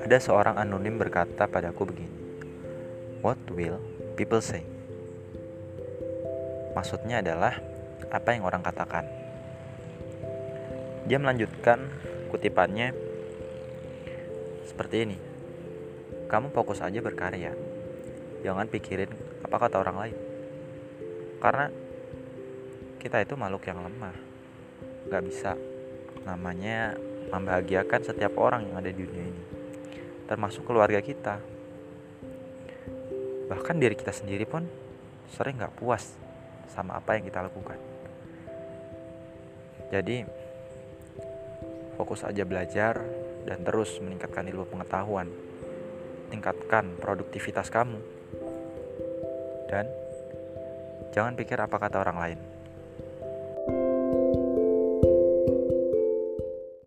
Ada seorang anonim berkata padaku begini, "What will people say?" Maksudnya adalah apa yang orang katakan. Dia melanjutkan kutipannya seperti ini. Kamu fokus aja berkarya. Jangan pikirin apa kata orang lain. Karena kita itu makhluk yang lemah. Gak bisa namanya membahagiakan setiap orang yang ada di dunia ini termasuk keluarga kita. Bahkan diri kita sendiri pun sering gak puas sama apa yang kita lakukan. Jadi, fokus aja belajar dan terus meningkatkan ilmu pengetahuan. Tingkatkan produktivitas kamu. Dan jangan pikir apa kata orang lain.